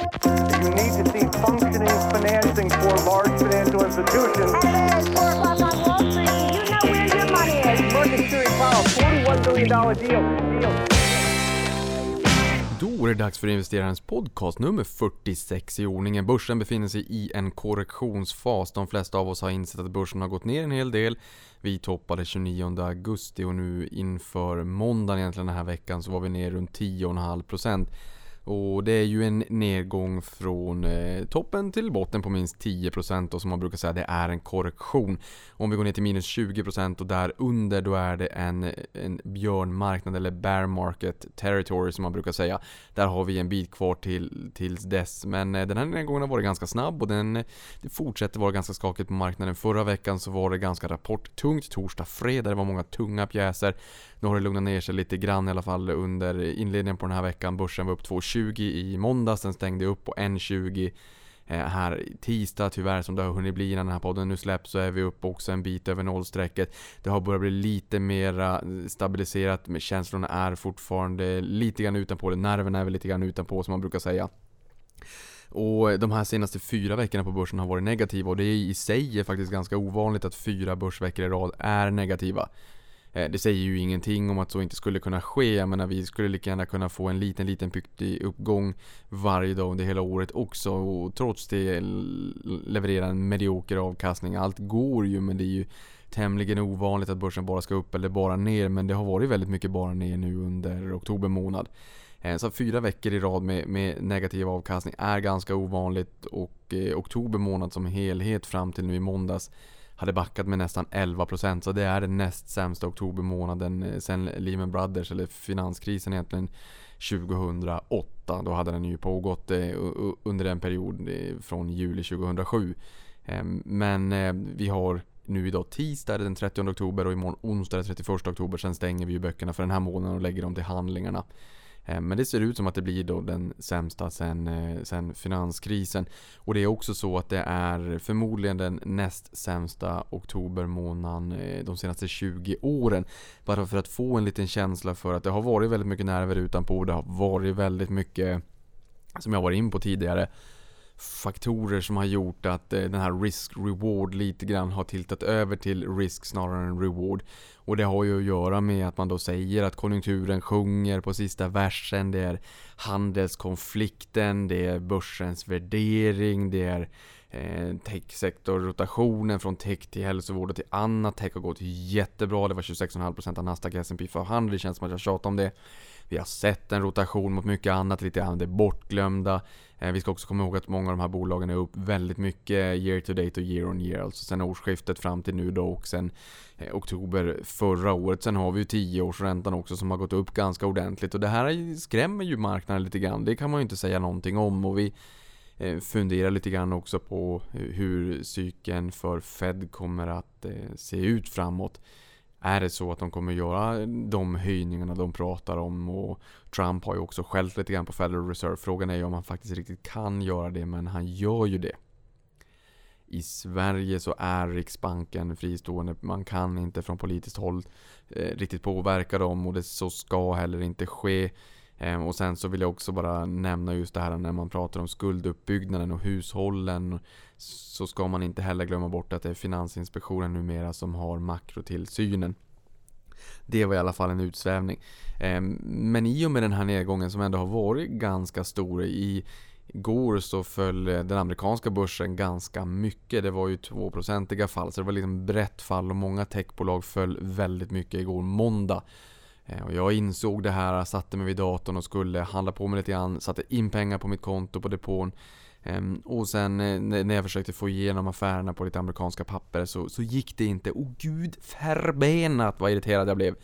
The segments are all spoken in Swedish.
You need to see functioning financing for large financial institutions. It's four o'clock on Wall Street. You know where your money is. Market Series Powell, $41 billion deal. deal. Då är det dags för investerarens podcast nummer 46 i ordningen. Börsen befinner sig i en korrektionsfas. De flesta av oss har insett att börsen har gått ner en hel del. Vi toppade 29 augusti och nu inför måndagen egentligen den här veckan så var vi ner runt 10,5%. Och det är ju en nedgång från eh, toppen till botten på minst 10% och som man brukar säga det är en korrektion. Om vi går ner till minus 20% och där under då är det en, en björnmarknad eller bear market territory som man brukar säga. Där har vi en bit kvar till, tills dess. Men eh, den här nedgången har varit ganska snabb och den eh, det fortsätter vara ganska skakigt på marknaden. Förra veckan så var det ganska rapporttungt. Torsdag, fredag, det var många tunga pjäser. Nu har det lugnat ner sig lite grann i alla fall under inledningen på den här veckan. Börsen var upp 2,20 i måndags, den stängde upp på 1,20 eh, här tisdag tyvärr som det har hunnit bli innan den här podden nu släpps så är vi upp också en bit över nollstrecket. Det har börjat bli lite mera stabiliserat men känslorna är fortfarande lite grann utanpå det. Nerverna är väl lite grann utanpå som man brukar säga. Och de här senaste fyra veckorna på börsen har varit negativa och det är i sig är faktiskt ganska ovanligt att fyra börsveckor i rad är negativa. Eh, det säger ju ingenting om att så inte skulle kunna ske. Jag menar, vi skulle lika gärna kunna få en liten, liten pyktig uppgång varje dag under hela året också och trots det leverera en medioker avkastning. Allt går ju, men det är ju tämligen ovanligt att börsen bara ska upp eller bara ner. Men det har varit väldigt mycket bara ner nu under oktober månad. Eh, så fyra veckor i rad med, med negativ avkastning är ganska ovanligt och eh, oktober månad som helhet fram till nu i måndags hade backat med nästan 11% så det är den näst sämsta oktobermånaden eh, sen Lehman Brothers eller finanskrisen egentligen 2008. Då hade den ju pågått eh, under en period eh, från juli 2007. Ehm, men vi har nu idag tisdag den 30 oktober och imorgon onsdag den 31 oktober. Sen stänger vi ju böckerna för den här månaden och lägger dem till handlingarna. Eh, men det ser ut som att det blir då den sämsta sen, eh, sen finanskrisen. Och det är också så att det är förmodligen den näst sämsta oktobermånaden eh, de senaste 20 åren. Bara för att få en liten känsla för att det har varit väldigt mycket nerver utanpå. Det har varit väldigt mycket, som jag var in på tidigare, faktorer som har gjort att eh, den här risk-reward lite grann har tiltat över till risk snarare än reward. Och det har ju att göra med att man då säger att konjunkturen sjunger på sista versen. Det är handelskonflikten, det är börsens värdering, det är eh, techsektorrotationen från tech till hälsovård och till annat. Tech har gått jättebra. Det var 26,5% av Nasdaq S&P 500. Det känns som att jag tjatar om det. Vi har sett en rotation mot mycket annat, lite grann det bortglömda. Eh, vi ska också komma ihåg att många av de här bolagen är upp väldigt mycket year to date och year on year. Alltså sen årsskiftet fram till nu då och sen eh, oktober förra året. Sen har vi ju 10-årsräntan också som har gått upp ganska ordentligt. Och det här skrämmer ju marknaden lite grann. Det kan man ju inte säga någonting om. Och vi eh, funderar lite grann också på hur cykeln för Fed kommer att se ut framåt. Är det så att de kommer göra de höjningarna de pratar om och Trump har ju också skällt lite grann på Federal Reserve. Frågan är ju om han faktiskt riktigt kan göra det, men han gör ju det. I Sverige så är Riksbanken fristående. Man kan inte från politiskt håll eh, riktigt påverka dem och det så ska heller inte ske. Ehm, och sen så vill jag också bara nämna just det här när man pratar om skulduppbyggnaden och hushållen. Så ska man inte heller glömma bort att det är Finansinspektionen numera som har makrotillsynen. Det var i alla fall en utsvävning. Ehm, men i och med den här nedgången som ändå har varit ganska stor i Igår så föll den amerikanska börsen ganska mycket. Det var ju 2-procentiga fall, så det var liksom brett fall och många techbolag föll väldigt mycket igår måndag. Eh, och jag insåg det här, satte mig vid datorn och skulle handla på mig lite grann, satte in pengar på mitt konto på depån. Ehm, och sen eh, när jag försökte få igenom affärerna på lite amerikanska papper så, så gick det inte. Åh oh, gud, förbenat vad irriterad jag blev.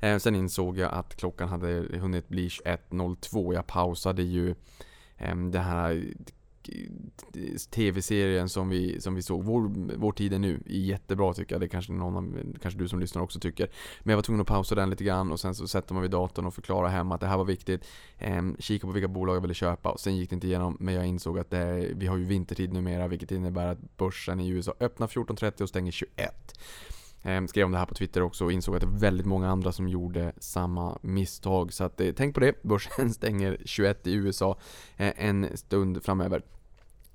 Ehm, sen insåg jag att klockan hade hunnit bli 21.02. Jag pausade ju ehm, det här tv-serien som vi, som vi såg. Vår, vår tid är nu är jättebra tycker jag. Det kanske någon kanske du som lyssnar också tycker. Men jag var tvungen att pausa den lite grann och sen så sätter man vid datorn och förklarar hemma att det här var viktigt. Ehm, kika på vilka bolag jag ville köpa och sen gick det inte igenom. Men jag insåg att det, vi har ju vintertid numera vilket innebär att börsen i USA öppnar 14.30 och stänger 21. Eh, skrev om det här på Twitter också och insåg att det var väldigt många andra som gjorde samma misstag. Så att, eh, tänk på det, börsen stänger 21 i USA eh, en stund framöver.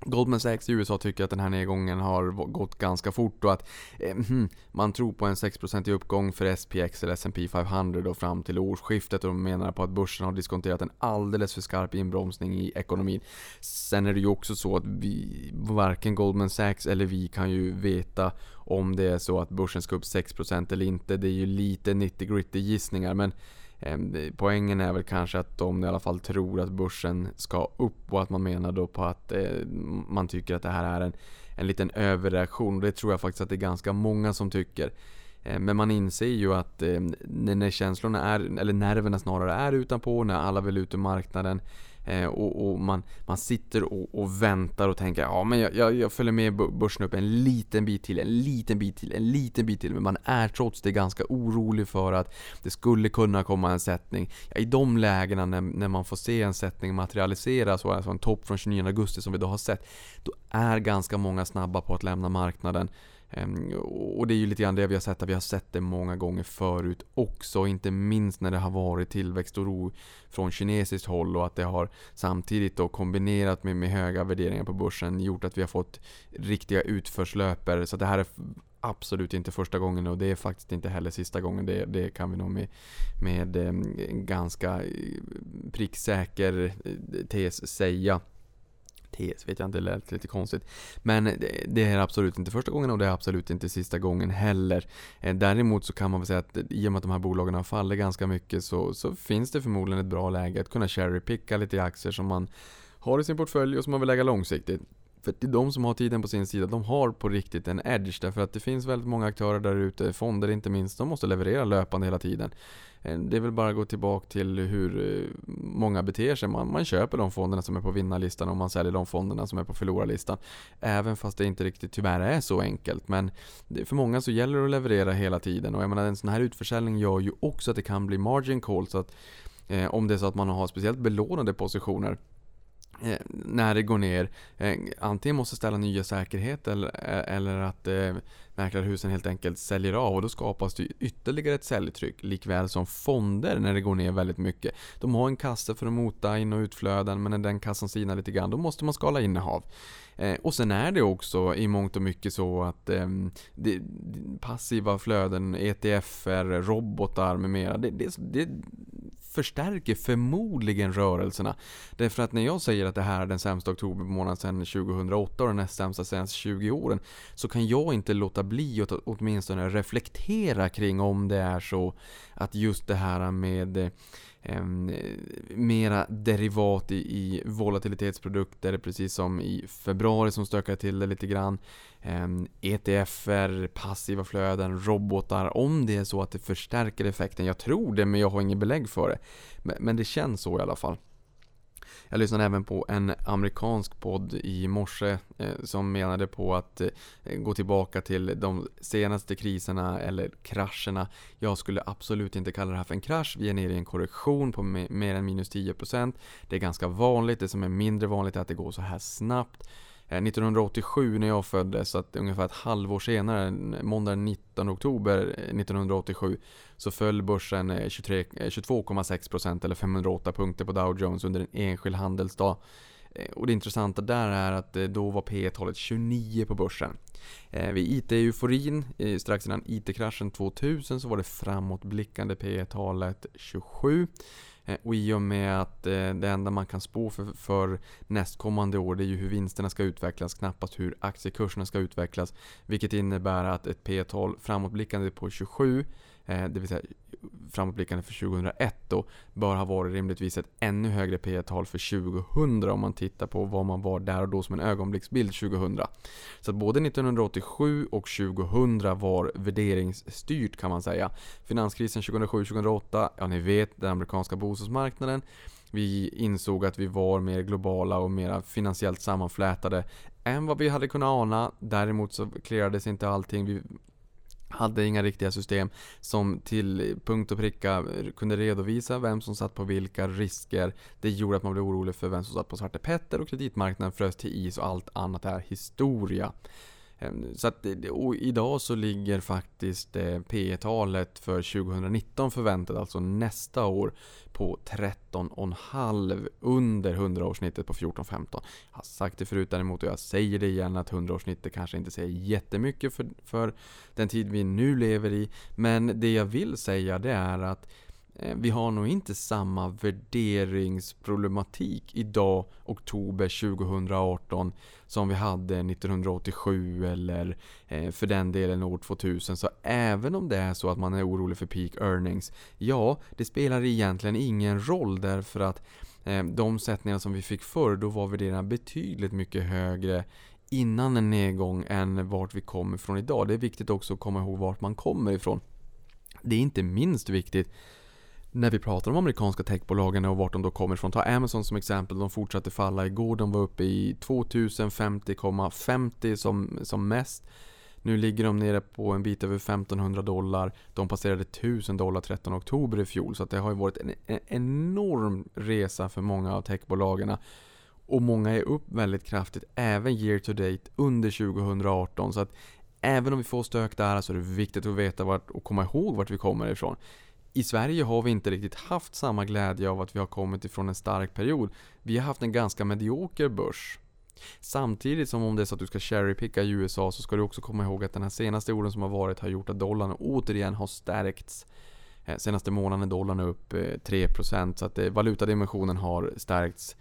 Goldman Sachs i USA tycker att den här nedgången har gått ganska fort och att eh, hmm, man tror på en 6% uppgång för SPX eller S&P 500 då fram till årsskiftet och de menar på att börsen har diskonterat en alldeles för skarp inbromsning i ekonomin. Sen är det ju också så att vi, varken Goldman Sachs eller vi kan ju veta om det är så att börsen ska upp 6% eller inte. Det är ju lite 90 gritty gissningar men Ehm, poängen är väl kanske att de i alla fall tror att börsen ska upp och att man menar då på att eh, man tycker att det här är en, en liten överreaktion. Det tror jag faktiskt att det är ganska många som tycker. Ehm, men man inser ju att ehm, när känslorna är, eller nerverna snarare är utanpå, när alla vill ut ur marknaden Eh, och, och, man, man sitter och, och, väntar och tänker ja men jag, jag, jag, följer med börsen upp en liten bit till, en liten bit till, en liten bit till. Men man är trots det ganska orolig för att det skulle kunna komma en sättning. Ja, I de lägena när, när man får se en sättning materialiseras, alltså en topp från 29 augusti som vi då har sett, då är ganska många snabba på att lämna marknaden. Ehm, och det är ju lite grann det vi har sett, att vi har sett det många gånger förut också, inte minst när det har varit tillväxt och ro från kinesiskt håll och att det har samtidigt då kombinerat med, med höga värderingar på börsen gjort att vi har fått riktiga utförslöper. Så det här är absolut inte första gången och det är faktiskt inte heller sista gången. Det, det kan vi nog med, med en ganska eh, pricksäker eh, tes säga parentes vet jag inte, det lät lite konstigt. Men det är absolut inte första gången och det är absolut inte sista gången heller. Eh, däremot så kan man väl säga att i och med att de här bolagen har fallit ganska mycket så, så finns det förmodligen ett bra läge att kunna cherry-picka lite aktier som man har i sin portfölj och som man vill lägga långsiktigt. För det är de som har tiden på sin sida, de har på riktigt en edge. Därför att det finns väldigt många aktörer där ute, fonder inte minst, de måste leverera löpande hela tiden. Eh, det är väl bara att gå tillbaka till hur eh, många beter sig. Man, man köper de fonderna som är på vinnarlistan och man säljer de fonderna som är på förlorarlistan. Även fast det inte riktigt tyvärr är så enkelt. Men för många så gäller det att leverera hela tiden. Och jag menar en sån här utförsäljning gör ju också att det kan bli margin call. Så att eh, om det är så att man har speciellt belånade positioner Eh, när det går ner. Eh, antingen måste ställa nya säkerheter eller, eh, eller att eh, mäklarhusen helt enkelt säljer av och då skapas det ytterligare ett säljtryck. Likväl som fonder när det går ner väldigt mycket. De har en kassa för att mota in och utflöden men när den kassan sinar lite grann då måste man skala innehav. Eh, och sen är det också i mångt och mycket så att eh, det, passiva flöden, ETFer, robotar med mera. Det, det, det förstärker förmodligen rörelserna. Därför att när jag säger att det här är den sämsta oktobermånaden sedan 2008 och den näst sämsta senaste 20 åren så kan jag inte låta bli att åtminstone reflektera kring om det är så att just det här med eh, mera derivat i, i volatilitetsprodukter precis som i februari som stökade till det lite grann. Eh, ETFer, passiva flöden, robotar. Om det är så att det förstärker effekten. Jag tror det men jag har inget belägg för det. Men, men det känns så i alla fall. Jag lyssnade även på en amerikansk podd i morse eh, som menade på att eh, gå tillbaka till de senaste kriserna eller krascherna. Jag skulle absolut inte kalla det här för en krasch. Vi är nere i en korrektion på mer än minus 10%. Det är ganska vanligt. Det som är mindre vanligt är att det går så här snabbt. Eh, 1987 när jag föddes, så att ungefär ett halvår senare, måndag 19 oktober eh, 1987, så föll börsen eh, 22,6% eller 508 punkter på Dow Jones under en enskild handelsdag. Och det intressanta där är att då var P talet 29 på börsen. Vid IT-euforin, strax innan IT-kraschen 2000, så var det framåtblickande P talet 27. Eh, och i och med att eh, det enda man kan spå för, för nästkommande år det är ju hur vinsterna ska utvecklas, knappast hur aktiekurserna ska utvecklas. Vilket innebär att ett P-tal framåtblickande på 27 eh, det vill säga framåtblickande för 2001 då, bör ha varit rimligtvis ett ännu högre P tal för 2000 om man tittar på vad man var där och då som en ögonblicksbild 2000. Så att både 1987 och 2000 var värderingsstyrt kan man säga. Finanskrisen 2007-2008, ja ni vet den amerikanska bostadsmarknaden. Vi insåg att vi var mer globala och mer finansiellt sammanflätade än vad vi hade kunnat ana. Däremot så klarades inte allting. Vi hade inga riktiga system som till punkt och pricka kunde redovisa vem som satt på vilka risker. Det gjorde att man blev orolig för vem som satt på Svarte Petter och kreditmarknaden frös till is och allt annat är historia. Ehm, så att, och idag så ligger faktiskt eh, P talet för 2019 förväntat, alltså nästa år, på 13,5 under 100-årssnittet på 14-15. Jag har sagt det förut däremot och jag säger det igen att 100-årssnittet kanske inte säger jättemycket för, för den tid vi nu lever i. Men det jag vill säga det är att Eh, vi har nog inte samma värderingsproblematik idag, oktober 2018, som vi hade 1987 eller eh, för den delen år 2000. Så även om det är så att man är orolig för peak earnings, ja, det spelar egentligen ingen roll därför att eh, de sättningar som vi fick förr, då var värderingarna betydligt mycket högre innan en nedgång än vart vi kommer ifrån idag. Det är viktigt också att komma ihåg vart man kommer ifrån. Det är inte minst viktigt när vi pratar om amerikanska techbolagen och vart de då kommer ifrån. Ta Amazon som exempel, de fortsatte falla igår. De var uppe i 2050,50 som, som mest. Nu ligger de nere på en bit över 1500 dollar. De passerade 1000 dollar 13 oktober i fjol. Så det har ju varit en, en enorm resa för många av techbolagen. Och många är upp väldigt kraftigt, även year to date under 2018. Så att även om vi får stök där så är det viktigt att veta vart, och komma ihåg vart vi kommer ifrån i Sverige har vi inte riktigt haft samma glädje av att vi har kommit ifrån en stark period. Vi har haft en ganska medioker börs. Samtidigt som om det är så att du ska cherrypicka i USA så ska du också komma ihåg att den här senaste åren som har varit har gjort att dollarn återigen har stärkts. Eh, senaste månaden är dollarn upp eh, 3% så att eh, valutadimensionen har stärkts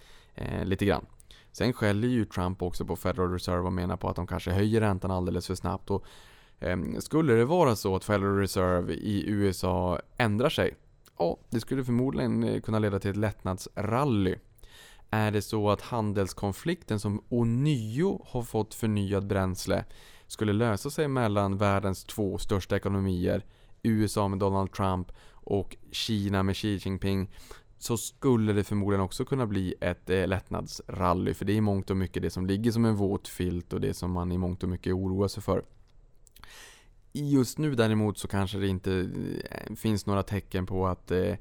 lite grann. Sen skäller ju Trump också på Federal Reserve och menar på att de kanske höjer räntan alldeles för snabbt. Och Ehm, skulle det vara så att Federal Reserve i USA ändrar sig, ja, det skulle förmodligen eh, kunna leda till ett lättnadsrally. Är det så att handelskonflikten som ånyo har fått förnyad bränsle skulle lösa sig mellan världens två största ekonomier, USA med Donald Trump och Kina med Xi Jinping, så skulle det förmodligen också kunna bli ett eh, lättnadsrally. För det är i mångt och mycket det som ligger som en våt filt och det som man i mångt och mycket oroar sig för. Just nu däremot så kanske det inte eh, finns några tecken på att eh,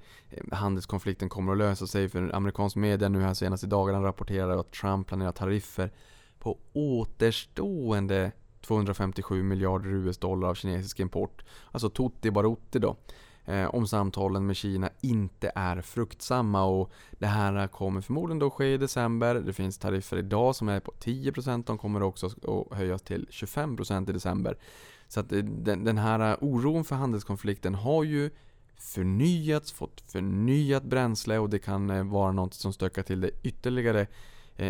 handelskonflikten kommer att lösa sig. För amerikansk media nu här senast i dagarna rapporterar att Trump planerar tariffer på återstående 257 miljarder US-dollar av kinesisk import. Alltså tutti barutti då. Eh, om samtalen med Kina inte är fruktsamma och det här kommer förmodligen då ske i december. Det finns tariffer idag som är på 10%, de kommer också att höjas till 25% i december. Så att eh, den, den här eh, oron för handelskonflikten har ju förnyats, fått förnyat bränsle och det kan eh, vara något som stökar till det ytterligare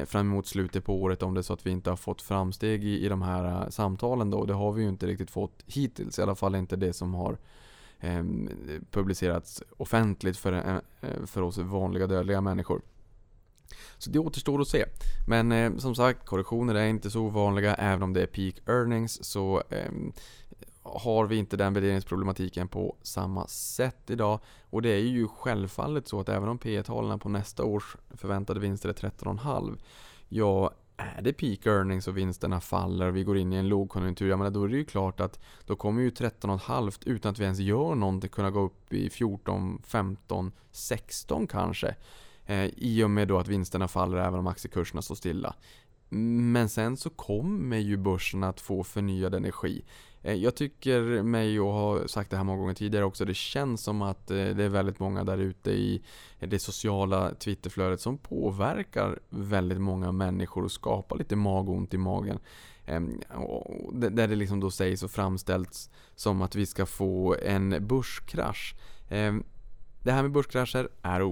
fram emot slutet på året om det är så att vi inte har fått framsteg i, i de här samtalen då. Det har vi ju inte riktigt fått hittills, i alla fall inte det som har eh, publicerats offentligt för, eh, för oss vanliga dödliga människor. Så det återstår att se. Men eh, som sagt, korrektioner är inte så ovanliga. Även om det är peak earnings så eh, har vi inte den värderingsproblematiken på samma sätt idag. Och det är ju självfallet så att även om P talen på nästa års förväntade vinster är 13,5 Ja, är det peak earnings och vinsterna faller och vi går in i en lågkonjunktur, ja men då är det ju klart att då kommer ju 13,5 utan att vi ens gör någonting kunna gå upp i 14, 15, 16 kanske. Eh, I och med då att vinsterna faller även om aktiekurserna står stilla. Men sen så kommer ju börsen att få förnyad energi. Eh, jag tycker mig, och har sagt det här många gånger tidigare också, det känns som att eh, det är väldigt många där ute i det sociala Twitterflödet som påverkar väldigt många människor och skapar lite magont i magen. Ehm, där det liksom då sägs och framställs som att vi ska få en börskrasch. Ehm, det här med börskrascher är eh,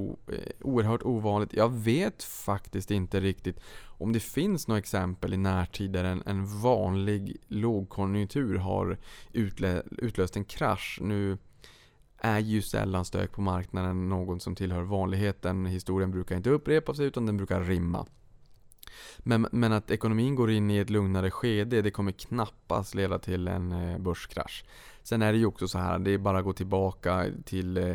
oerhört ovanligt. Jag vet faktiskt inte riktigt om det finns några exempel i närtid där en, en vanlig lågkonjunktur har utlö, utlöst en krasch. Nu är ju sällan stök på marknaden någon som tillhör vanligheten. Historien brukar inte upprepa sig utan den brukar rimma. Men, men att ekonomin går in i ett lugnare skede, det kommer knappast leda till en eh, börskrasch. Sen är det ju också så här, det är bara att gå tillbaka till eh,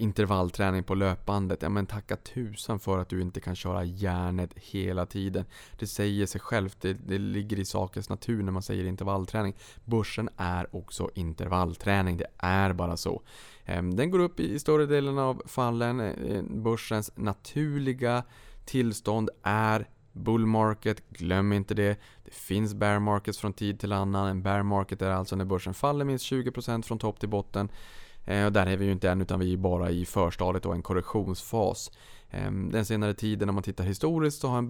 intervallträning på löpbandet, ja men tacka tusan för att du inte kan köra järnet hela tiden. Det säger sig självt, det, det ligger i sakens natur när man säger intervallträning. Börsen är också intervallträning, det är bara så. Ehm, den går upp i större delen av fallen. Ehm, börsens naturliga tillstånd är bull market, glöm inte det. Det finns bear markets från tid till annan. En bear market är alltså när börsen faller minst 20% från topp till botten. Eh, och där är vi ju inte än utan vi är bara i förstadiet och en korrektionsfas. Ehm, den senare tiden om man tittar historiskt så har en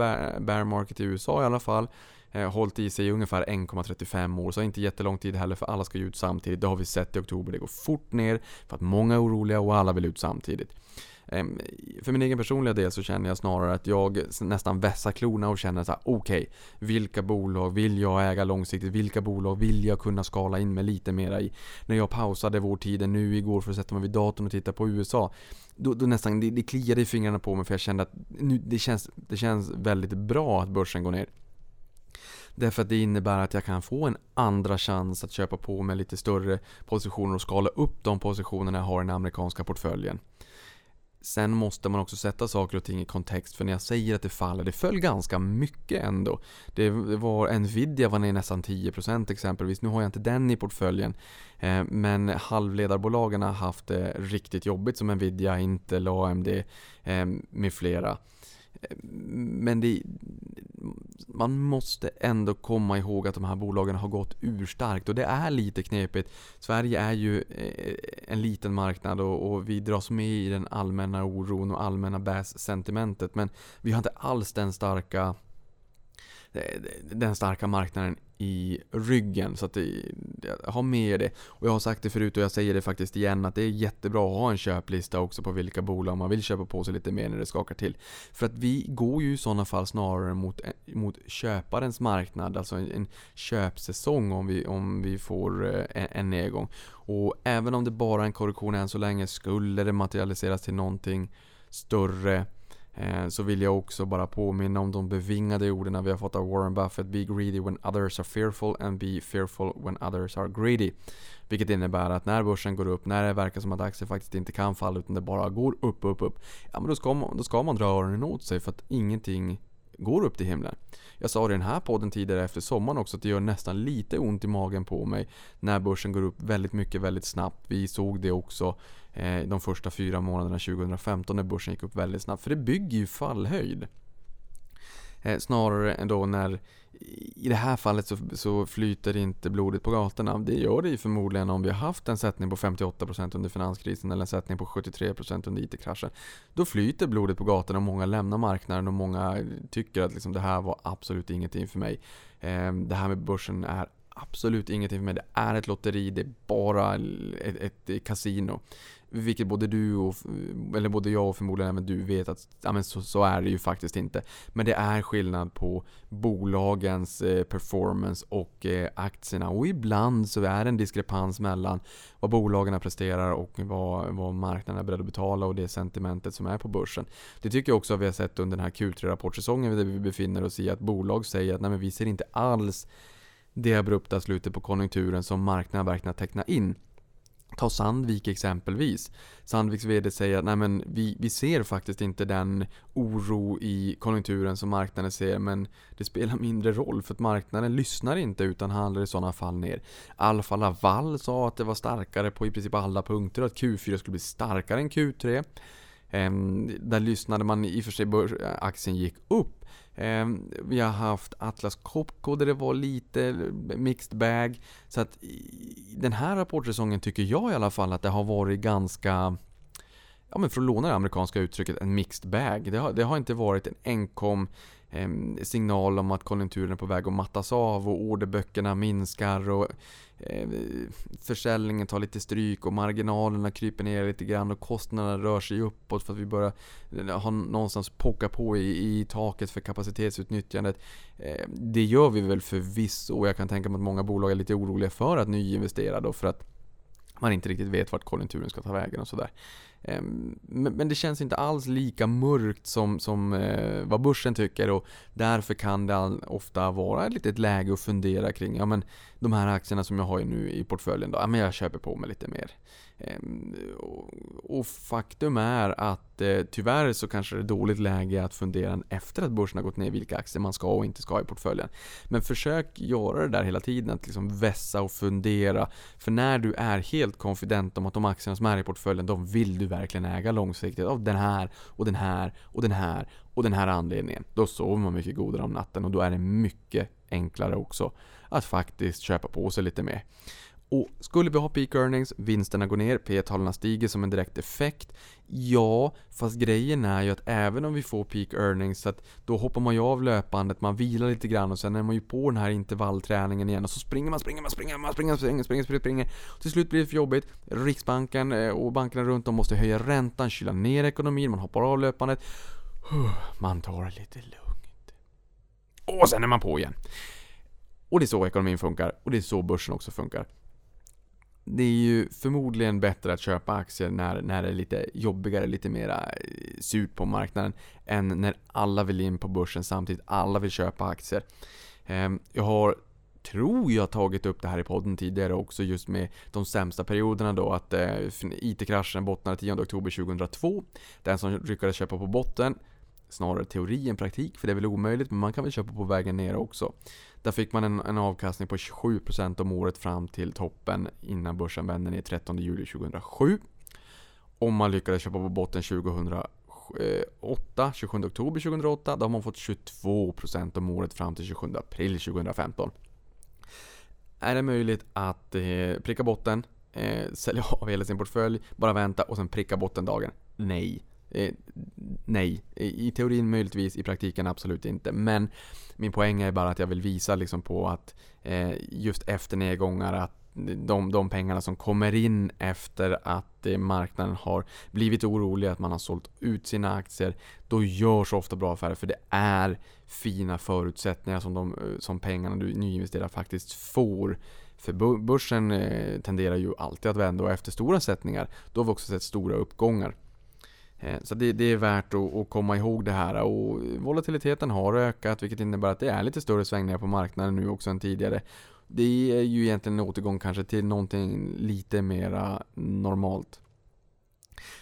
bear market i USA i alla fall eh, hållit i sig i ungefär 1,35 år. Så inte jättelång tid heller för alla ska ju ut samtidigt. Det har vi sett i oktober. Det går fort ner för att många är oroliga och alla vill ut samtidigt. Ehm, för min egen personliga del så känner jag snarare att jag nästan vässar klorna och känner så här: okej, okay, vilka bolag vill jag äga långsiktigt? Vilka bolag vill jag kunna skala in mig lite mera i? När jag pausade vår tiden nu igår för att sätta mig vid datorn och titta på USA, då, då nästan, det, det kliade i fingrarna på mig för jag kände att nu, det, känns, det känns väldigt bra att börsen går ner. Därför att det innebär att jag kan få en andra chans att köpa på mig lite större positioner och skala upp de positionerna jag har i den amerikanska portföljen. Sen måste man också sätta saker och ting i kontext för när jag säger att det faller, det föll ganska mycket ändå. Det var Nvidia var ner nästan 10% exempelvis. Nu har jag inte den i portföljen. Eh, men halvledarbolagen har haft det riktigt jobbigt som Nvidia, Intel, AMD eh, med flera. Eh, men det, man måste ändå komma ihåg att de här bolagen har gått urstarkt och det är lite knepigt. Sverige är ju eh, en liten marknad och, och vi dras med i den allmänna oron och allmänna bäs-sentimentet men vi har inte alls den starka den starka marknaden i ryggen. Så att ha med det. Och jag har sagt det förut och jag säger det faktiskt igen att det är jättebra att ha en köplista också på vilka bolag man vill köpa på sig lite mer när det skakar till. För att vi går ju i sådana fall snarare mot, eh, mot köparens marknad, alltså en, en köpsäsong om vi, om vi får eh, en, en nedgång. Och även om det bara är en korrektion än så länge, skulle det materialiseras till någonting större Eh, så vill jag också bara påminna om de bevingade orden vi har fått av Warren Buffett. Be greedy when others are fearful and be fearful when others are greedy. Vilket innebär att när börsen går upp, när det verkar som att aktier faktiskt inte kan falla utan det bara går upp, upp, upp. Ja men då ska man, då ska man dra öronen åt sig för att ingenting går upp till himlen. Jag sa det i den här podden tidigare efter sommaren också att det gör nästan lite ont i magen på mig när börsen går upp väldigt mycket väldigt snabbt. Vi såg det också eh, de första fyra månaderna 2015 när börsen gick upp väldigt snabbt. För det bygger ju fallhöjd. Eh, snarare än då när i det här fallet så, så, flyter inte blodet på gatorna. Det gör det ju förmodligen om vi har haft en sättning på 58% under finanskrisen eller en sättning på 73% under IT-kraschen. Då flyter blodet på gatorna och många lämnar marknaden och många tycker att liksom det här var absolut ingenting för mig. Ehm, det här med börsen är absolut ingenting för mig. Det är ett lotteri, det är bara ett, ett kasino. Vilket både du och, eller både jag och förmodligen även du vet att ja, men så, så, är det ju faktiskt inte. Men det är skillnad på bolagens eh, performance och eh, aktierna. Och ibland så är det en diskrepans mellan vad bolagen presterar och vad, vad marknaden är beredd att betala och det sentimentet som är på börsen. Det tycker jag också att vi har sett under den här Q3-rapportsäsongen där vi befinner oss i att bolag säger att nej, men vi ser inte alls det abrupta slutet på konjunkturen som marknaden verkligen har tecknat in. Ta Sandvik exempelvis. Sandviks VD säger att Nej, men vi, vi ser faktiskt inte den oro i konjunkturen som marknaden ser men det spelar mindre roll för att marknaden lyssnar inte utan handlar i sådana fall ner. Alfa Laval sa att det var starkare på i princip alla punkter och att Q4 skulle bli starkare än Q3. Ehm, där lyssnade man i och för sig, eh, aktien gick upp ehm, vi har haft Atlas Copco där det var lite mixed bag. Så att den här rapportsäsongen tycker jag i alla fall att det har varit ganska ja men för att låna det amerikanska uttrycket, en mixed bag. Det har, det har inte varit en enkom eh, signal om att konjunkturen är på väg att mattas av och orderböckerna minskar och eh, försäljningen tar lite stryk och marginalerna kryper ner lite grann och kostnaderna rör sig uppåt för att vi börjar eh, ha någonstans pocka på i, i taket för kapacitetsutnyttjandet. Eh, det gör vi väl förvisso och jag kan tänka mig att många bolag är lite oroliga för att nyinvestera då för att man inte riktigt vet vart konjunkturen ska ta vägen och sådär. Ehm, men det känns inte alls lika mörkt som, som eh, vad börsen tycker och därför kan det ofta vara ett litet läge att fundera kring, ja men de här aktierna som jag har nu i portföljen då, ja men jag köper på mig lite mer. Ehm, och faktum är att eh, tyvärr så kanske det är dåligt läge att fundera efter att börsen har gått ner vilka aktier man ska och inte ska ha i portföljen. Men försök göra det där hela tiden, att liksom vässa och fundera. För när du är helt konfident om att de aktierna som är i portföljen, de vill du verkligen äga långsiktigt av den här och den här och den här och den här anledningen. Då sover man mycket godare om natten och då är det mycket enklare också att faktiskt köpa på sig lite mer. Och skulle vi ha peak earnings, vinsterna går ner, P talen stiger som en direkt effekt. Ja, fast grejen är ju att även om vi får peak earnings så att då hoppar man ju av löpandet, man vilar lite grann och sen är man ju på den här intervallträningen igen och så springer man, springer man, springer man, springer, springer, springer, springer, springer. Till slut blir det för jobbigt. Riksbanken eh, och bankerna runt om måste höja räntan, kyla ner ekonomin, man hoppar av löpandet. Man tar det lite lugnt. Och sen är man på igen. Och det är så ekonomin funkar och det är så börsen också funkar det är ju förmodligen bättre att köpa aktier när, när det är lite jobbigare, lite mera eh, surt på marknaden än när alla vill in på börsen samtidigt, alla vill köpa aktier. Ehm, jag har, tror jag, tagit upp det här i podden tidigare också just med de sämsta perioderna då att eh, IT-kraschen bottnade 10 oktober 2002. Den som lyckades köpa på botten snarare teori än praktik, för det är väl omöjligt, men man kan väl köpa på vägen ner också. Där fick man en, en avkastning på 27% om året fram till toppen innan börsen vände ner 13 juli 2007. Om man lyckades köpa på botten 2008, 27 eh, oktober 2008, då har man fått 22% om året fram till 27 april 2015. Är det möjligt att eh, pricka botten, eh, sälja av hela sin portfölj, bara vänta och sen pricka bottendagen? Nej. Eh, nej, i teorin möjligtvis, i praktiken absolut inte. Men min poäng är bara att jag vill visa liksom på att eh, just efter nedgångar att de, de pengarna som kommer in efter att eh, marknaden har blivit orolig, att man har sålt ut sina aktier, då görs ofta bra affärer för det är fina förutsättningar som, de, eh, som pengarna du nyinvesterar faktiskt får. För börsen eh, tenderar ju alltid att vända och efter stora sättningar, då har vi också sett stora uppgångar. Eh, så det, det, är värt att, att, komma ihåg det här och volatiliteten har ökat vilket innebär att det är lite större svängningar på marknaden nu också än tidigare. Det är ju egentligen en återgång kanske till någonting lite mera normalt.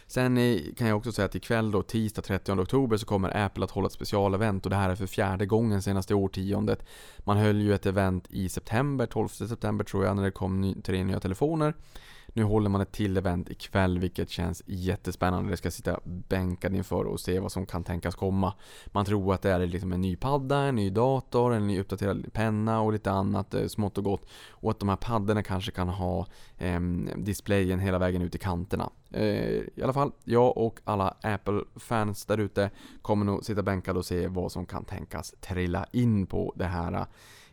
Sen eh, kan jag också säga att ikväll då, tisdag 30 oktober, så kommer Apple att hålla ett specialevent och det här är för fjärde gången senaste årtiondet. Man höll ju ett event i september, 12 september tror jag, när det kom tre nya telefoner. Nu håller man ett till event ikväll vilket känns jättespännande. Det ska sitta bänkad inför och se vad som kan tänkas komma. Man tror att det är liksom en ny padda, en ny dator, en ny uppdaterad penna och lite annat eh, smått och gott. Och att de här paddorna kanske kan ha eh, displayen hela vägen ut i kanterna. Eh, I alla fall, jag och alla Apple-fans där ute kommer nog sitta bänkade och se vad som kan tänkas trilla in på det här eh,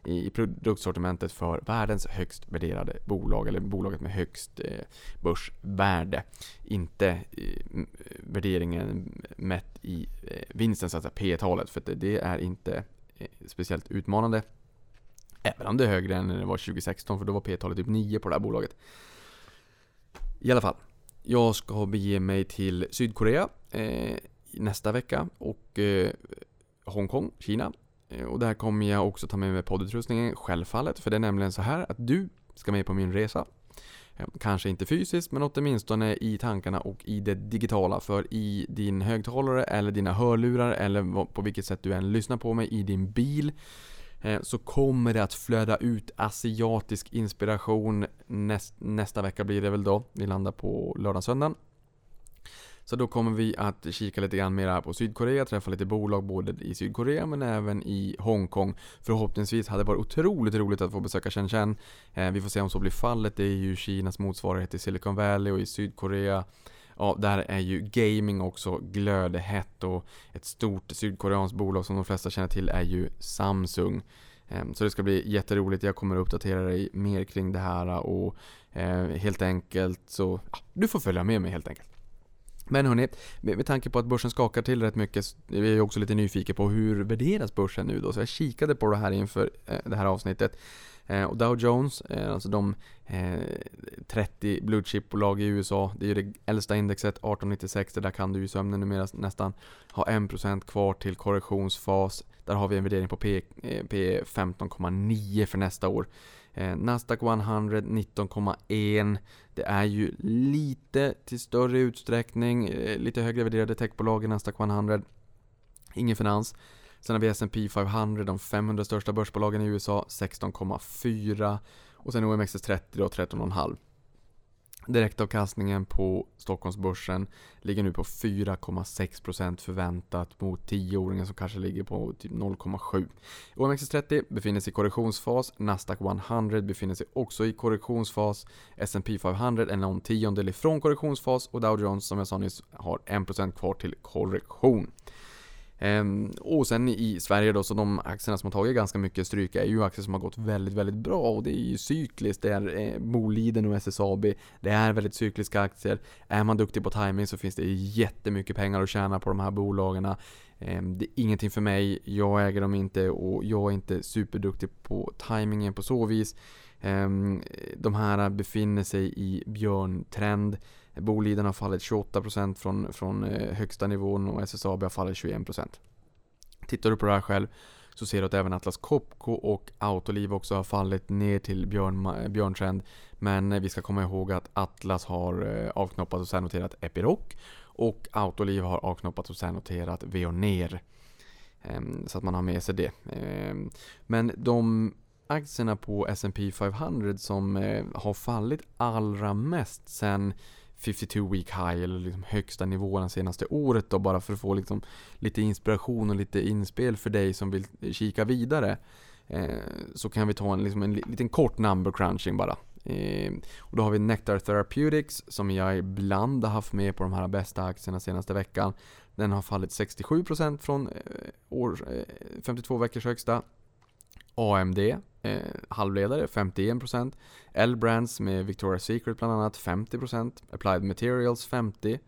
i produktsortimentet för världens högst värderade bolag, eller bolaget med högst eh, börsvärde. Inte eh, värderingen mätt i eh, vinsten, så att säga P-talet, för det är inte speciellt utmanande. Även om det är högre än när det var 2016, för då var P-talet typ 9 på det här bolaget. I alla fall, jag ska bege mig till Sydkorea eh, nästa vecka och eh, Hongkong, Kina Eh, och där kommer jag också ta med mig poddutrustningen, självfallet. För det är nämligen så här att du ska med på min resa. Eh, kanske inte fysiskt, men åtminstone i tankarna och i det digitala. För i din högtalare eller dina hörlurar eller på vilket sätt du än lyssnar på mig i din bil eh, så kommer det att flöda ut asiatisk inspiration näst, nästa vecka blir det väl då. Vi landar på lördag söndagen. Så då kommer vi att kika lite grann mer på Sydkorea, träffa lite bolag både i Sydkorea men även i Hongkong. Förhoppningsvis hade det varit otroligt roligt att få besöka Shenzhen. Eh, vi får se om så blir fallet. Det är ju Kinas motsvarighet till Silicon Valley och i Sydkorea Ja, där är ju gaming också glödhett och ett stort sydkoreanskt bolag som de flesta känner till är ju Samsung. Ehm, så det ska bli jätteroligt. Jag kommer att uppdatera dig mer kring det här och eh, helt enkelt så, ja, du får följa med mig helt enkelt. Men hörni, med tanke på att börsen skakar till rätt mycket, vi är ju också lite nyfikna på hur värderas börsen nu då? Så jag kikade på det här inför eh, det här avsnittet. Eh, och Dow Jones, eh, alltså de 30 blue chip-bolag i USA, det är ju det äldsta indexet, 1896, det där kan du ju sömnen numera nästan. Har 1% kvar till korrektionsfas. Där har vi en värdering på P, P 15,9 för nästa år. Eh, Nasdaq 100 19,1. Det är ju lite till större utsträckning, eh, lite högre värderade techbolag i Nasdaq 100. Ingen finans. Sen har vi S&P 500, de 500 största börsbolagen i USA, 16,4. Och sen OMXS30 då, 13,5. Direktavkastningen på Stockholmsbörsen ligger nu på 4,6% förväntat mot 10-åringen som kanske ligger på typ 0,7. OMXS30 befinner sig i korrektionsfas, Nasdaq 100 befinner sig också i korrektionsfas, S&P 500 är någon tiondel ifrån korrektionsfas och Dow Jones som jag sa nyss har 1% kvar till korrektion. Ehm, och sen i Sverige då, så de aktierna som har tagit ganska mycket stryk är ju aktier som har gått väldigt, väldigt bra och det är ju cykliskt. Det är eh, Boliden och SSAB. Det är väldigt cykliska aktier. Är man duktig på timing så finns det jättemycket pengar att tjäna på de här bolagen. Ehm, det är ingenting för mig, jag äger dem inte och jag är inte superduktig på timingen på så vis. Ehm, de här befinner sig i björntrend. Boliden har fallit 28% från, från eh, högsta nivån och SSAB har fallit 21%. Tittar du på det här själv så ser du att även Atlas Copco och Autoliv också har fallit ner till björn, eh, björntrend. Men eh, vi ska komma ihåg att Atlas har avknoppat och särnoterat Epiroc och Autoliv har avknoppat och särnoterat Veoneer. Ehm, så att man har med sig det. Ehm, men de aktierna på S&P 500 som har fallit allra mest sen 52 week high eller liksom högsta nivån senaste året då bara för att få liksom lite inspiration och lite inspel för dig som vill kika vidare. Eh, så kan vi ta en, liksom en liten kort number crunching bara. Eh, och då har vi Nectar Therapeutics som jag ibland har haft med på de här bästa aktierna senaste veckan. Den har fallit 67% från eh, år, eh, 52 veckors högsta. AMD eh, halvledare 51%. L-Brands med Victoria's Secret bland annat 50%. Applied Materials 50%.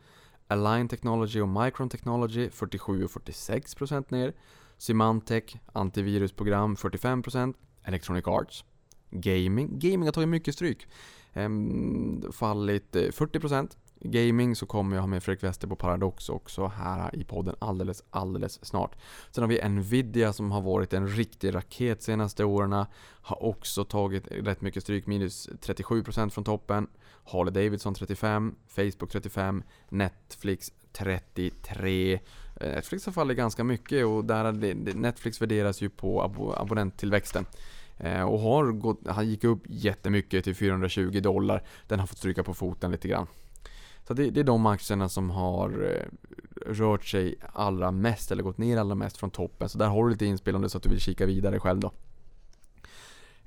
Align Technology och Micron Technology 47 och 46% ner. Symantec, antivirusprogram 45%. Electronic Arts. Gaming. Gaming har tagit mycket stryk. Ehm, fallit eh, 40%. Gaming så kommer jag ha med Fredrik Wester på Paradox också här i podden alldeles, alldeles snart. Sen har vi Nvidia som har varit en riktig raket senaste åren. Har också tagit rätt mycket stryk, minus 37% från toppen. Harley Davidson 35, Facebook 35, Netflix 33%. Eh, Netflix har fallit ganska mycket och där Netflix värderas ju på abonnenttillväxten. Eh, och har gått, han gick upp jättemycket till 420 dollar. Den har fått stryka på foten lite grann. Så det, det, är de aktierna som har eh, rört sig allra mest eller gått ner allra mest från toppen. Så där har du lite inspel om det så att du vill kika vidare själv då.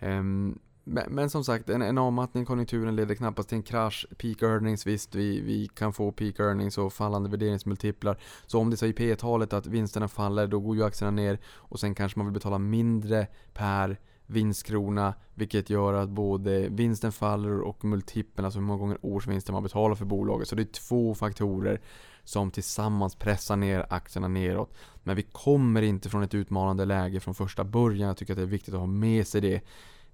Um, men, men, som sagt, en, en avmattning i konjunkturen leder knappast till en krasch. Peak earnings, visst, vi, vi kan få peak earnings och fallande värderingsmultiplar. Så om det säger P-talet att vinsterna faller, då går ju aktierna ner och sen kanske man vill betala mindre per vinstkrona, vilket gör att både vinsten faller och multipeln, alltså hur många gånger årsvinsten man betalar för bolaget. Så det är två faktorer som tillsammans pressar ner aktierna neråt. Men vi kommer inte från ett utmanande läge från första början. Jag tycker att det är viktigt att ha med sig det.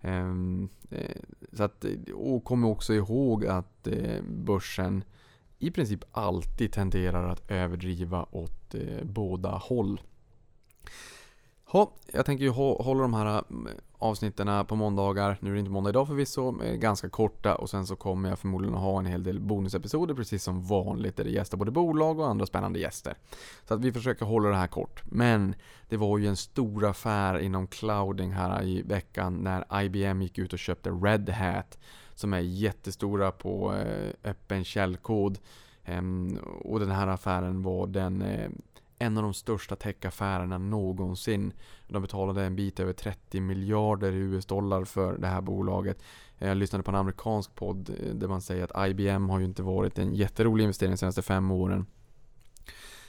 Ehm, eh, så att, och kom också ihåg att eh, börsen i princip alltid tenderar att överdriva åt eh, båda håll. Ha, jag tänker ju hålla de här mm, avsnitten på måndagar. Nu är det inte måndag idag förvisso, ganska korta och sen så kommer jag förmodligen att ha en hel del bonusepisoder precis som vanligt där det gästar både bolag och andra spännande gäster. Så att vi försöker hålla det här kort. Men det var ju en stor affär inom clouding här i veckan när IBM gick ut och köpte Red Hat som är jättestora på eh, öppen källkod. Ehm, och den här affären var den eh, en av de största techaffärerna någonsin. De betalade en bit över 30 miljarder US-dollar för det här bolaget. Jag lyssnade på en amerikansk podd eh, där man säger att IBM har ju inte varit en jätterolig investering de senaste fem åren.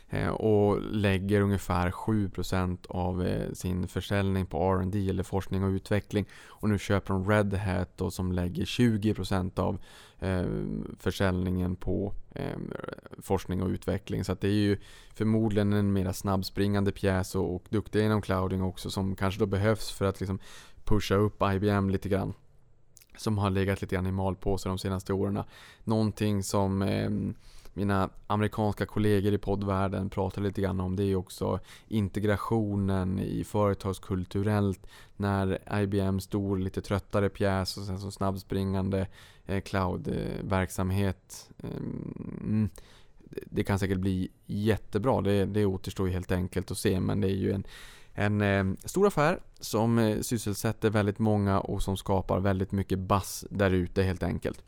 Eh, och lägger ungefär 7% av eh, sin försäljning på R&D eller forskning och utveckling. Och nu köper de Red Hat då, som lägger 20% av eh, försäljningen på eh, forskning och utveckling. Så det är ju förmodligen en mer snabbspringande pjäs och, och duktiga inom clouding också som kanske då behövs för att liksom pusha upp IBM lite grann som har legat lite grann i malpåse de senaste åren. Någonting som eh, mina amerikanska kollegor i poddvärlden pratar lite grann om det är också integrationen i företagskulturellt när IBM stor lite tröttare pjäs och sen så snabbspringande eh, cloud-verksamhet. Ehm, mm, det kan säkert bli jättebra, det, det återstår ju helt enkelt att se men det är ju en en eh, stor affär som eh, sysselsätter väldigt många och som skapar väldigt mycket bass där ute helt enkelt.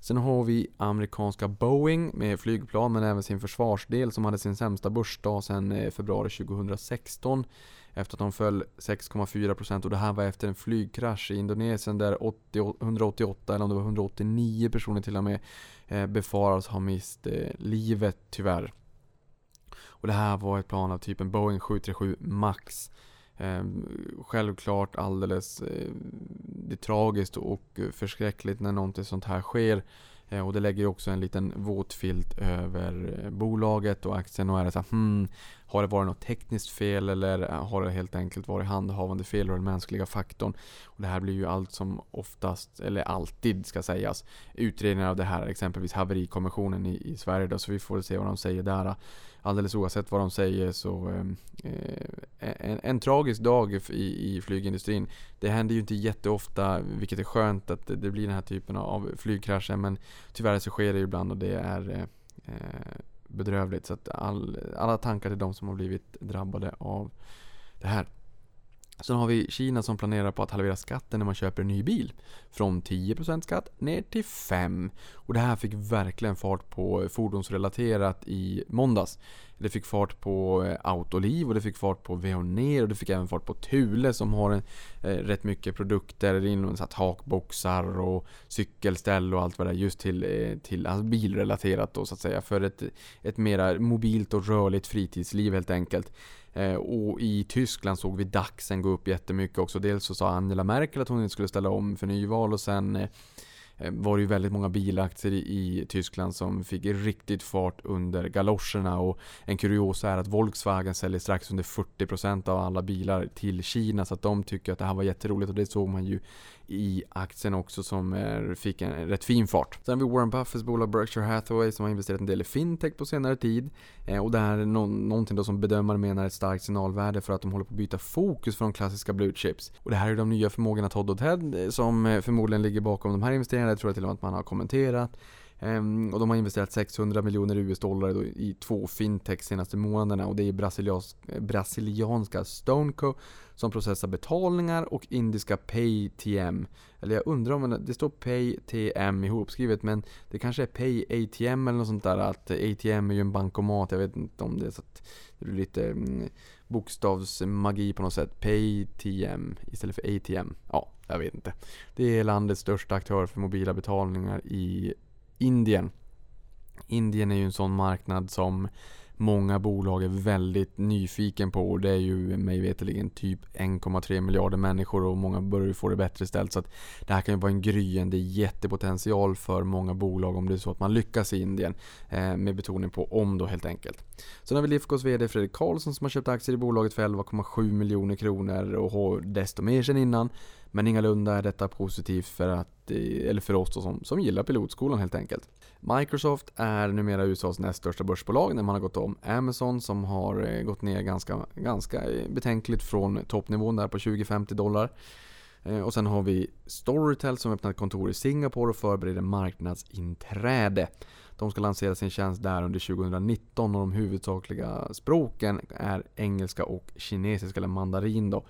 Sen har vi amerikanska Boeing med flygplan men även sin försvarsdel som hade sin sämsta börsdag sedan eh, februari 2016 efter att de föll 6,4% och det här var efter en flygkrasch i Indonesien där 80, 188 eller om det var 189 personer till och med eh, befaras ha mist eh, livet tyvärr. Och det här var ett plan av typen Boeing 737 Max. Eh, självklart alldeles eh, det är tragiskt och förskräckligt när någonting sånt här sker. Eh, och det lägger också en liten våt filt över eh, bolaget och aktien och är det så här, hmm, har det varit något tekniskt fel eller eh, har det helt enkelt varit handhavande fel och den mänskliga faktorn? Och det här blir ju allt som oftast, eller alltid ska sägas, utredningar av det här, exempelvis haverikommissionen i, i Sverige då, så vi får se vad de säger där. Alldeles oavsett vad de säger så ehm, eh, en, en, tragisk dag i, i flygindustrin. Det händer ju inte jätteofta, vilket är skönt att det blir den här typen av flygkrascher men tyvärr så sker det ibland och det är eh, bedrövligt. Så att all, alla tankar till de som har blivit drabbade av det här. Sen har vi Kina som planerar på att halvera skatten när man köper en ny bil. Från 10% skatt ner till 5%. Och det här fick verkligen fart på fordonsrelaterat i måndags. Det fick fart på eh, Autoliv och det fick fart på Veoneer och det fick även fart på Thule som har en, eh, rätt mycket produkter inom så takboxar och cykelställ och allt vad det är just till, eh, till alltså bilrelaterat då så att säga. För ett, ett mera mobilt och rörligt fritidsliv helt enkelt. Eh, och i Tyskland såg vi DAXen gå upp jättemycket också. Dels så sa Angela Merkel att hon inte skulle ställa om för nyval och sen eh, eh var det ju väldigt många bilaktier i Tyskland som fick riktigt fart under galoscherna och en kuriosa är att Volkswagen säljer strax under 40% av alla bilar till Kina så att de tycker att det här var jätteroligt och det såg man ju i aktien också som fick en rätt fin fart. Sen har vi Warren Buffetts bolag Berkshire Hathaway som har investerat en del i fintech på senare tid. Eh, och det här är no någonting då som bedömare menar är ett starkt signalvärde för att de håller på att byta fokus från klassiska blue chips. Och det här är de nya förmågorna Todd och eh, Ted som eh, förmodligen ligger bakom de här investeringarna. Det tror jag till och med att man har kommenterat. Ehm, och de har investerat 600 miljoner US-dollar i två fintech senaste månaderna och det är brasilianska Stoneco som processar betalningar och indiska PayTM. Eller jag undrar om det står PayTM ihopskrivet men det kanske är PayATM eller något sånt där. Att ATM är ju en bankomat, jag vet inte om det är så att det är lite mm, bokstavsmagi på något sätt. PayTM istället för ATM. Ja, jag vet inte. Det är landets största aktör för mobila betalningar i Indien. Indien är ju en sån marknad som många bolag är väldigt nyfiken på och det är ju mig veterligen typ 1,3 miljarder människor och många börjar ju få det bättre ställt. Så att det här kan ju vara en gryende jättepotential för många bolag om det är så att man lyckas i Indien. Eh, med betoning på om då helt enkelt. Sen har vi Lifcos VD Fredrik Karlsson som har köpt aktier i bolaget för 11,7 miljoner kronor och har desto mer sen innan. Men ingalunda är detta positivt för, att, eller för oss som, som gillar pilotskolan helt enkelt. Microsoft är numera USAs näst största börsbolag när man har gått om Amazon som har eh, gått ner ganska, ganska eh, betänkligt från toppnivån där på 20-50 dollar. Eh, och sen har vi Storytel som öppnat kontor i Singapore och förbereder marknadsinträde. De ska lansera sin tjänst där under 2019 och de huvudsakliga språken är engelska och kinesiska eller mandarin. Då.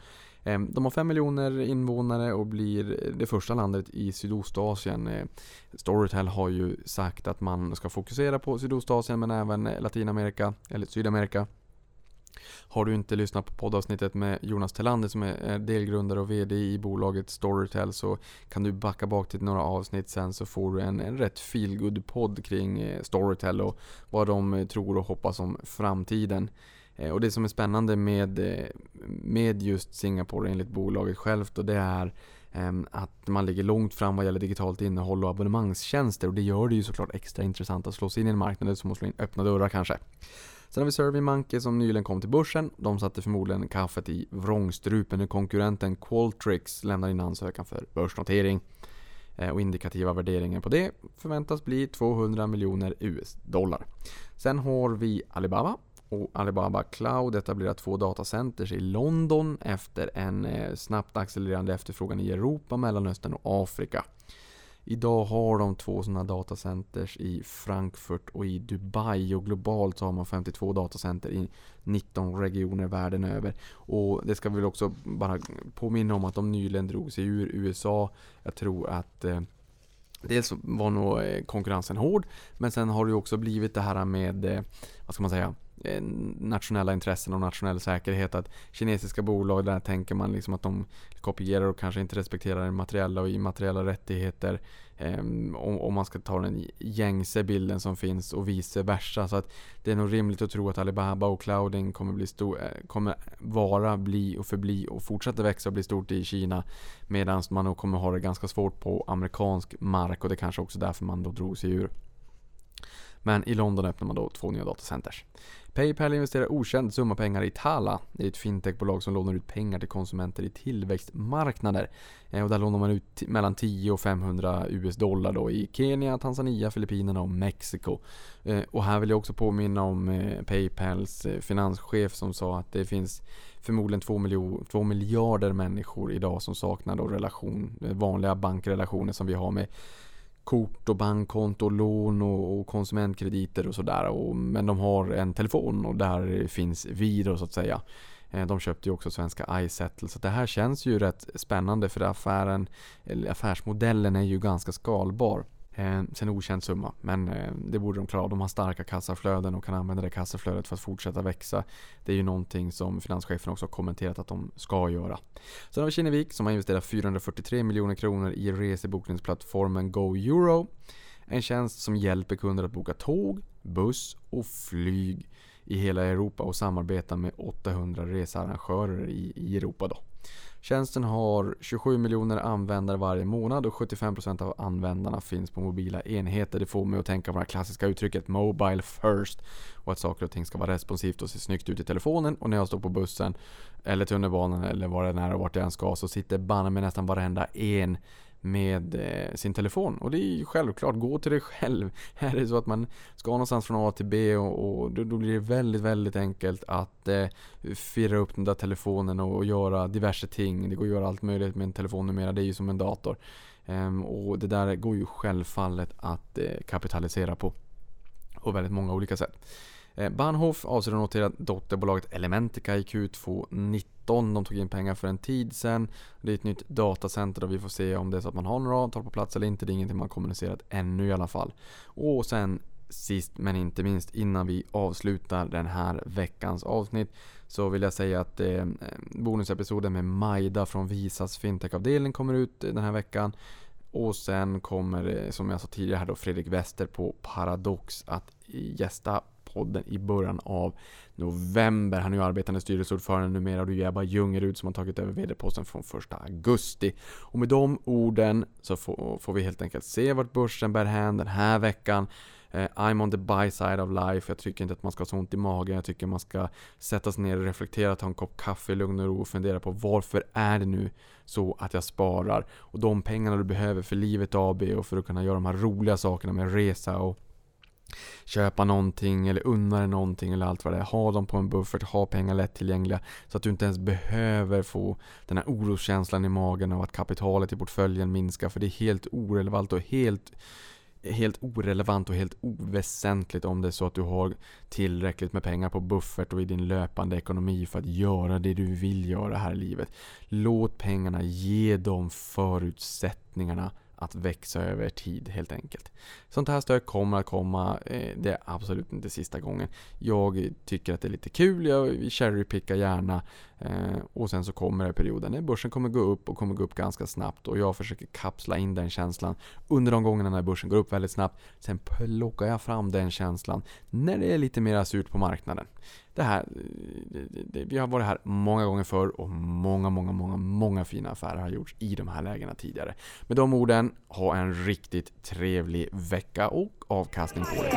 Eh, de har 5 miljoner invånare och blir det första landet i Sydostasien. Eh, Storytel har ju sagt att man ska fokusera på Sydostasien men även Latinamerika, eller Sydamerika. Har du inte lyssnat på poddavsnittet med Jonas Tellander som är delgrundare och VD i bolaget Storytel så kan du backa bak till några avsnitt sen så får du en, en rätt feelgood podd kring eh, Storytel och vad de tror och hoppas om framtiden. Eh, och det som är spännande med, eh, med just Singapore enligt bolaget självt och det är ehm, att man ligger långt fram vad gäller digitalt innehåll och abonnemangstjänster och det gör det ju såklart extra intressant att slå sig in i en marknad som att slå in öppna dörrar kanske. Sen har vi SurveyMonkey som nyligen kom till börsen. De satte förmodligen kaffet i vrångstrupen när konkurrenten Qualtrics lämnar in ansökan för börsnotering. Eh, och indikativa värderingen på det förväntas bli 200 miljoner US-dollar. Sen har vi Alibaba och Alibaba Cloud etablerar två datacenters i London efter en eh, snabbt accelererande efterfrågan i Europa, Mellanöstern och Afrika. Idag har de två sådana datacenters i Frankfurt och i Dubai och globalt så har man 52 datacenter i 19 regioner världen över. Och det ska vi väl också bara påminna om att de nyligen drog sig ur USA. Jag tror att eh, Dels var nog eh, konkurrensen hård, men sen har det ju också blivit det här med, eh, vad ska man säga, Eh, nationella intressen och nationell säkerhet. Att kinesiska bolag, där tänker man liksom att de kopierar och kanske inte respekterar materiella och immateriella rättigheter. Ehm, om, man ska ta den gängse bilden som finns och vice versa. Så att det är nog rimligt att tro att Alibaba och clouding kommer, bli stor, eh, kommer vara, bli och förbli och fortsätta växa och bli stort i Kina. Medan man nog kommer ha det ganska svårt på amerikansk mark och det kanske också därför man då drog sig ur. Men i London öppnar man då två nya datacenters. Paypal investerar okänd summa pengar i Tala. Det är ett fintechbolag som lånar ut pengar till konsumenter i tillväxtmarknader. Eh, och där lånar man ut mellan 10 och 500 US dollar då i Kenya, Tanzania, Filippinerna och Mexiko. Eh, och här vill jag också påminna om eh, Paypals finanschef som sa att det finns förmodligen 2, miljo, 2 miljarder människor idag som saknar då relation, vanliga bankrelationer som vi har med kort och bankkonto, lån och, och konsumentkrediter och sådär. Men de har en telefon och där finns vi då så att säga. Eh, de köpte ju också svenska iSettle så det här känns ju rätt spännande för affären, eller affärsmodellen är ju ganska skalbar. Eh, sen okänd summa, men eh, det borde de klara. av. De har starka kassaflöden och kan använda det kassaflödet för att fortsätta växa. Det är ju någonting som finanschefen också har kommenterat att de ska göra. Sen har vi Kinnevik som har investerat 443 miljoner kronor i resebokningsplattformen Go Euro. En tjänst som hjälper kunder att boka tåg, buss och flyg i hela Europa och samarbeta med 800 researrangörer i Europa. Då. Tjänsten har 27 miljoner användare varje månad och 75% av användarna finns på mobila enheter. Det får mig att tänka på det klassiska uttrycket Mobile first och att saker och ting ska vara responsivt och se snyggt ut i telefonen. Och när jag står på bussen eller tunnelbanan eller var det är och vart jag än ska så sitter banne med nästan varenda en med eh, sin telefon. Och det är ju självklart, gå till dig själv. Här är det så att man ska någonstans från A till B och, och då, då, blir det väldigt, väldigt enkelt att eh, firra upp den där telefonen och, och, göra diverse ting. Det går att göra allt möjligt med en telefon numera, det är ju som en dator. Ehm, och det där går ju självfallet att eh, kapitalisera på. På väldigt många olika sätt. Eh, Bahnhof avser att notera dotterbolaget Elementica i Q2 19. De tog in pengar för en tid sedan. Det är ett nytt datacenter och vi får se om det är så att man har några avtal på plats eller inte. Det är ingenting man kommunicerat ännu i alla fall. Och sen sist men inte minst innan vi avslutar den här veckans avsnitt så vill jag säga att eh, bonusepisoden med Majda från Visas fintech-avdelning kommer ut eh, den här veckan. Och sen kommer, eh, som jag sa tidigare här då, Fredrik Wester på Paradox att gästa podden i början av november. Han är ju arbetande styrelseordförande numera och det är Ebba Ljungerud som har tagit över vd-posten från 1 augusti. Och med de orden så får, får vi helt enkelt se vart börsen bär hän den här veckan. Eh, I'm on the buy side of life. Jag tycker inte att man ska ha så ont i magen. Jag tycker man ska sätta sig ner och reflektera, ta en kopp kaffe i lugn och ro och fundera på varför är det nu så att jag sparar? Och de pengarna du behöver för livet AB och för att kunna göra de här roliga sakerna med resa och köpa någonting eller unna dig någonting eller allt vad det är. Ha dem på en buffert, ha pengar lättillgängliga så att du inte ens behöver få den här oroskänslan i magen av att kapitalet i portföljen minskar för det är helt orelevant och helt helt orelevant och helt oväsentligt om det är så att du har tillräckligt med pengar på buffert och i din löpande ekonomi för att göra det du vill göra här i livet. Låt pengarna ge de förutsättningarna att växa över tid helt enkelt. Sånt här stöd kommer att komma, eh, det är absolut inte sista gången. Jag tycker att det är lite kul, jag cherrypickar gärna Eh, och sen så kommer det perioden när börsen kommer gå upp och kommer gå upp ganska snabbt och jag försöker kapsla in den känslan under de gångerna när börsen går upp väldigt snabbt. Sen plockar jag fram den känslan när det är lite mer surt på marknaden det här, det, det, vi har varit här många gånger förr och många, många, många, många fina affärer har gjorts i de här lägena tidigare. Med de orden, ha en riktigt trevlig vecka och avkastning på det.